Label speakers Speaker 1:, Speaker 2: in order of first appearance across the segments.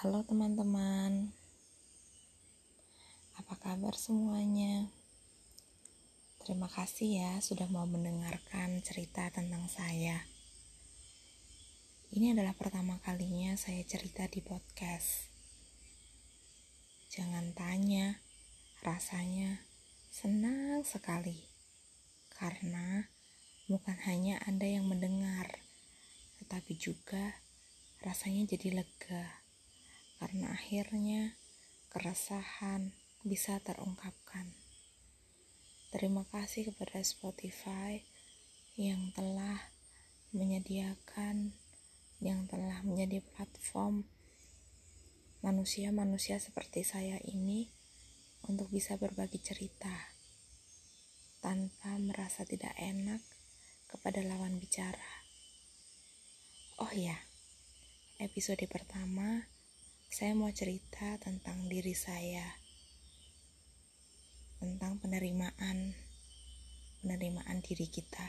Speaker 1: Halo teman-teman, apa kabar semuanya? Terima kasih ya sudah mau mendengarkan cerita tentang saya. Ini adalah pertama kalinya saya cerita di podcast. Jangan tanya, rasanya senang sekali karena bukan hanya Anda yang mendengar, tetapi juga rasanya jadi lega karena akhirnya keresahan bisa terungkapkan. Terima kasih kepada Spotify yang telah menyediakan, yang telah menjadi platform manusia-manusia seperti saya ini untuk bisa berbagi cerita tanpa merasa tidak enak kepada lawan bicara. Oh ya, episode pertama saya mau cerita tentang diri saya, tentang penerimaan, penerimaan diri kita.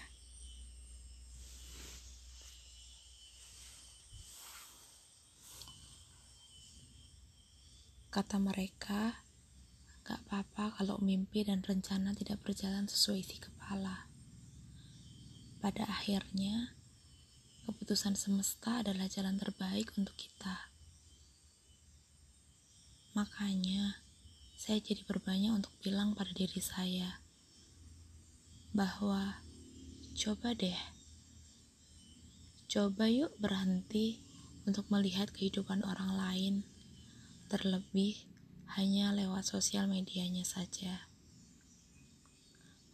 Speaker 1: Kata mereka, gak apa-apa kalau mimpi dan rencana tidak berjalan sesuai isi kepala. Pada akhirnya, keputusan semesta adalah jalan terbaik untuk kita. Makanya, saya jadi berbanyak untuk bilang pada diri saya bahwa coba deh, coba yuk berhenti untuk melihat kehidupan orang lain, terlebih hanya lewat sosial medianya saja.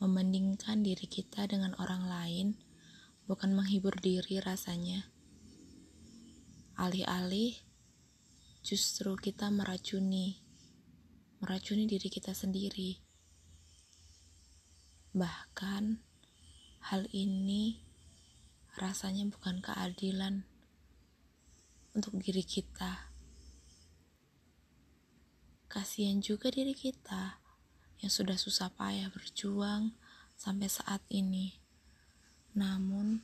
Speaker 1: Membandingkan diri kita dengan orang lain bukan menghibur diri rasanya. Alih-alih justru kita meracuni, meracuni diri kita sendiri. Bahkan hal ini rasanya bukan keadilan untuk diri kita. Kasihan juga diri kita yang sudah susah payah berjuang sampai saat ini. Namun,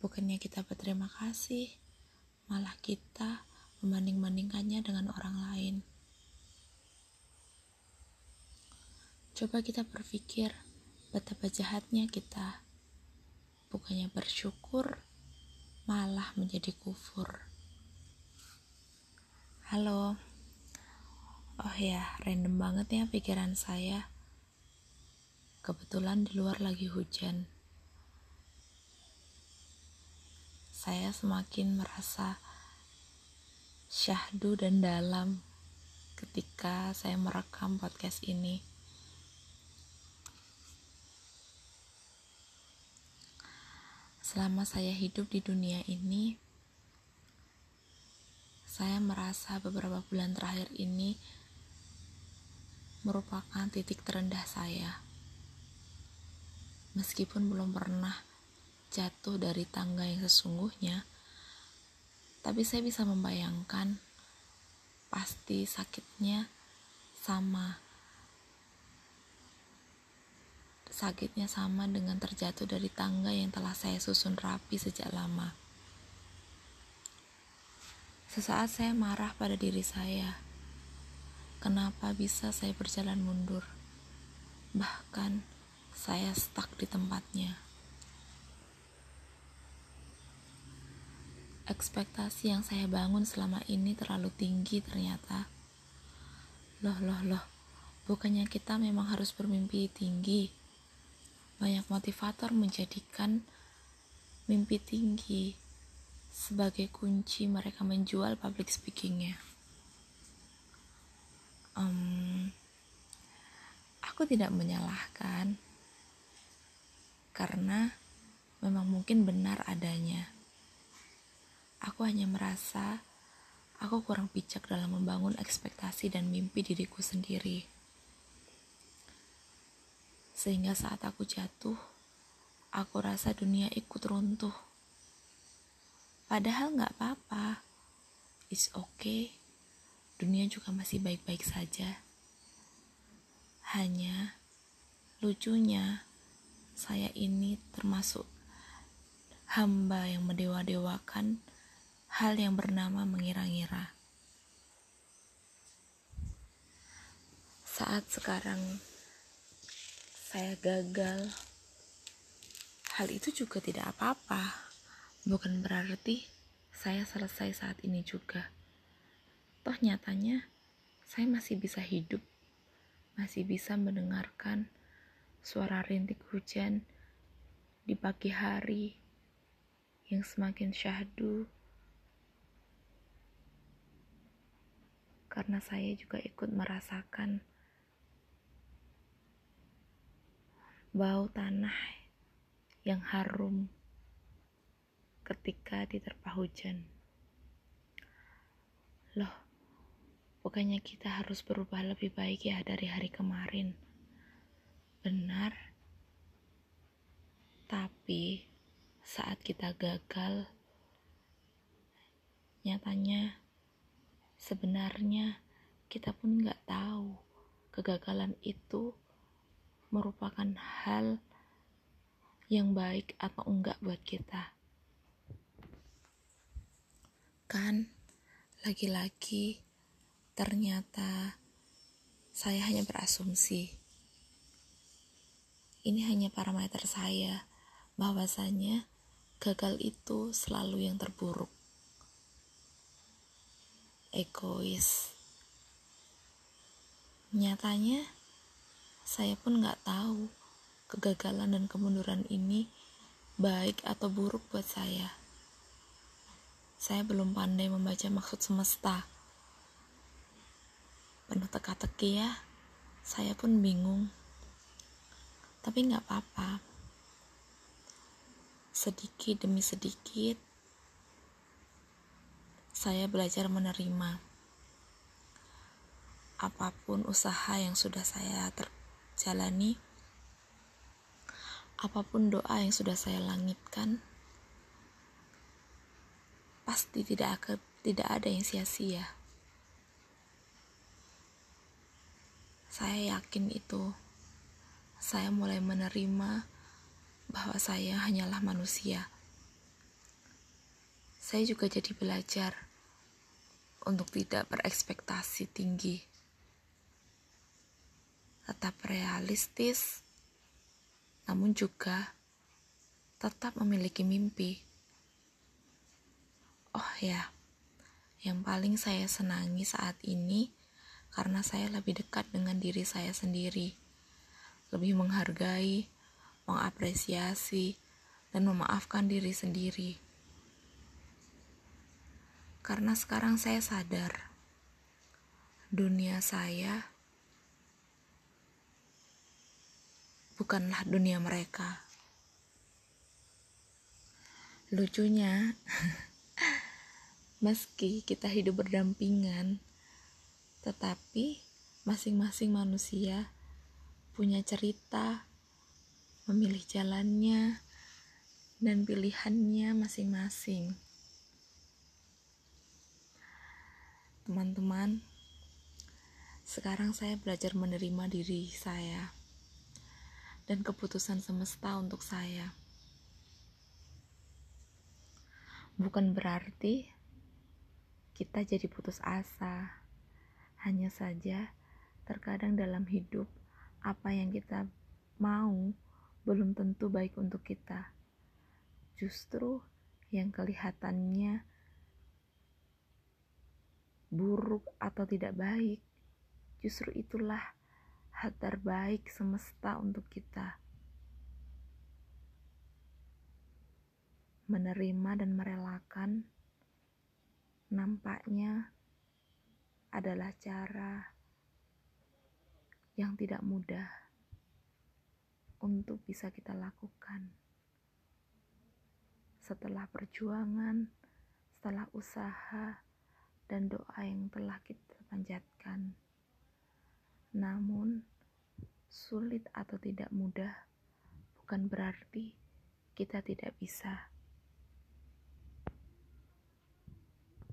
Speaker 1: bukannya kita berterima kasih, malah kita membanding-bandingkannya dengan orang lain. Coba kita berpikir betapa jahatnya kita. Bukannya bersyukur, malah menjadi kufur. Halo. Oh ya, random banget ya pikiran saya. Kebetulan di luar lagi hujan. Saya semakin merasa syahdu dan dalam ketika saya merekam podcast ini. Selama saya hidup di dunia ini, saya merasa beberapa bulan terakhir ini merupakan titik terendah saya. Meskipun belum pernah jatuh dari tangga yang sesungguhnya, tapi saya bisa membayangkan pasti sakitnya sama sakitnya sama dengan terjatuh dari tangga yang telah saya susun rapi sejak lama. Sesaat saya marah pada diri saya. Kenapa bisa saya berjalan mundur? Bahkan saya stuck di tempatnya. Ekspektasi yang saya bangun selama ini terlalu tinggi ternyata. Loh, loh, loh, bukannya kita memang harus bermimpi tinggi. Banyak motivator menjadikan mimpi tinggi sebagai kunci mereka menjual public speakingnya. Um, aku tidak menyalahkan karena memang mungkin benar adanya Aku hanya merasa aku kurang bijak dalam membangun ekspektasi dan mimpi diriku sendiri. Sehingga saat aku jatuh, aku rasa dunia ikut runtuh. Padahal nggak apa-apa. It's okay. Dunia juga masih baik-baik saja. Hanya lucunya saya ini termasuk hamba yang mendewa-dewakan hal yang bernama mengira-ngira. saat sekarang saya gagal, hal itu juga tidak apa-apa. Bukan berarti saya selesai saat ini juga. Toh nyatanya saya masih bisa hidup, masih bisa mendengarkan suara rintik hujan di pagi hari yang semakin syahdu karena saya juga ikut merasakan bau tanah yang harum ketika diterpa hujan. Loh, bukannya kita harus berubah lebih baik ya dari hari kemarin? Benar. Tapi saat kita gagal, nyatanya sebenarnya kita pun nggak tahu kegagalan itu merupakan hal yang baik atau enggak buat kita. Kan, lagi-lagi ternyata saya hanya berasumsi. Ini hanya parameter saya bahwasanya gagal itu selalu yang terburuk. Egois. Nyatanya, saya pun nggak tahu kegagalan dan kemunduran ini baik atau buruk buat saya. Saya belum pandai membaca maksud semesta. Penuh teka-teki ya, saya pun bingung. Tapi nggak apa-apa. Sedikit demi sedikit, saya belajar menerima apa pun usaha yang sudah saya ter jalani apa pun doa yang sudah saya langitkan pasti tidak akan tidak ada yang sia-sia. Saya yakin itu. Saya mulai menerima bahwa saya hanyalah manusia saya juga jadi belajar untuk tidak berekspektasi tinggi tetap realistis, namun juga tetap memiliki mimpi. Oh ya, yang paling saya senangi saat ini karena saya lebih dekat dengan diri saya sendiri, lebih menghargai, mengapresiasi, dan memaafkan diri sendiri. Karena sekarang saya sadar, dunia saya bukanlah dunia mereka. Lucunya, meski kita hidup berdampingan, tetapi masing-masing manusia punya cerita, memilih jalannya, dan pilihannya masing-masing. Teman-teman, sekarang saya belajar menerima diri saya dan keputusan semesta untuk saya. Bukan berarti kita jadi putus asa, hanya saja terkadang dalam hidup apa yang kita mau belum tentu baik untuk kita. Justru yang kelihatannya buruk atau tidak baik, justru itulah hal terbaik semesta untuk kita. Menerima dan merelakan nampaknya adalah cara yang tidak mudah untuk bisa kita lakukan. Setelah perjuangan, setelah usaha, dan doa yang telah kita panjatkan. Namun, sulit atau tidak mudah bukan berarti kita tidak bisa.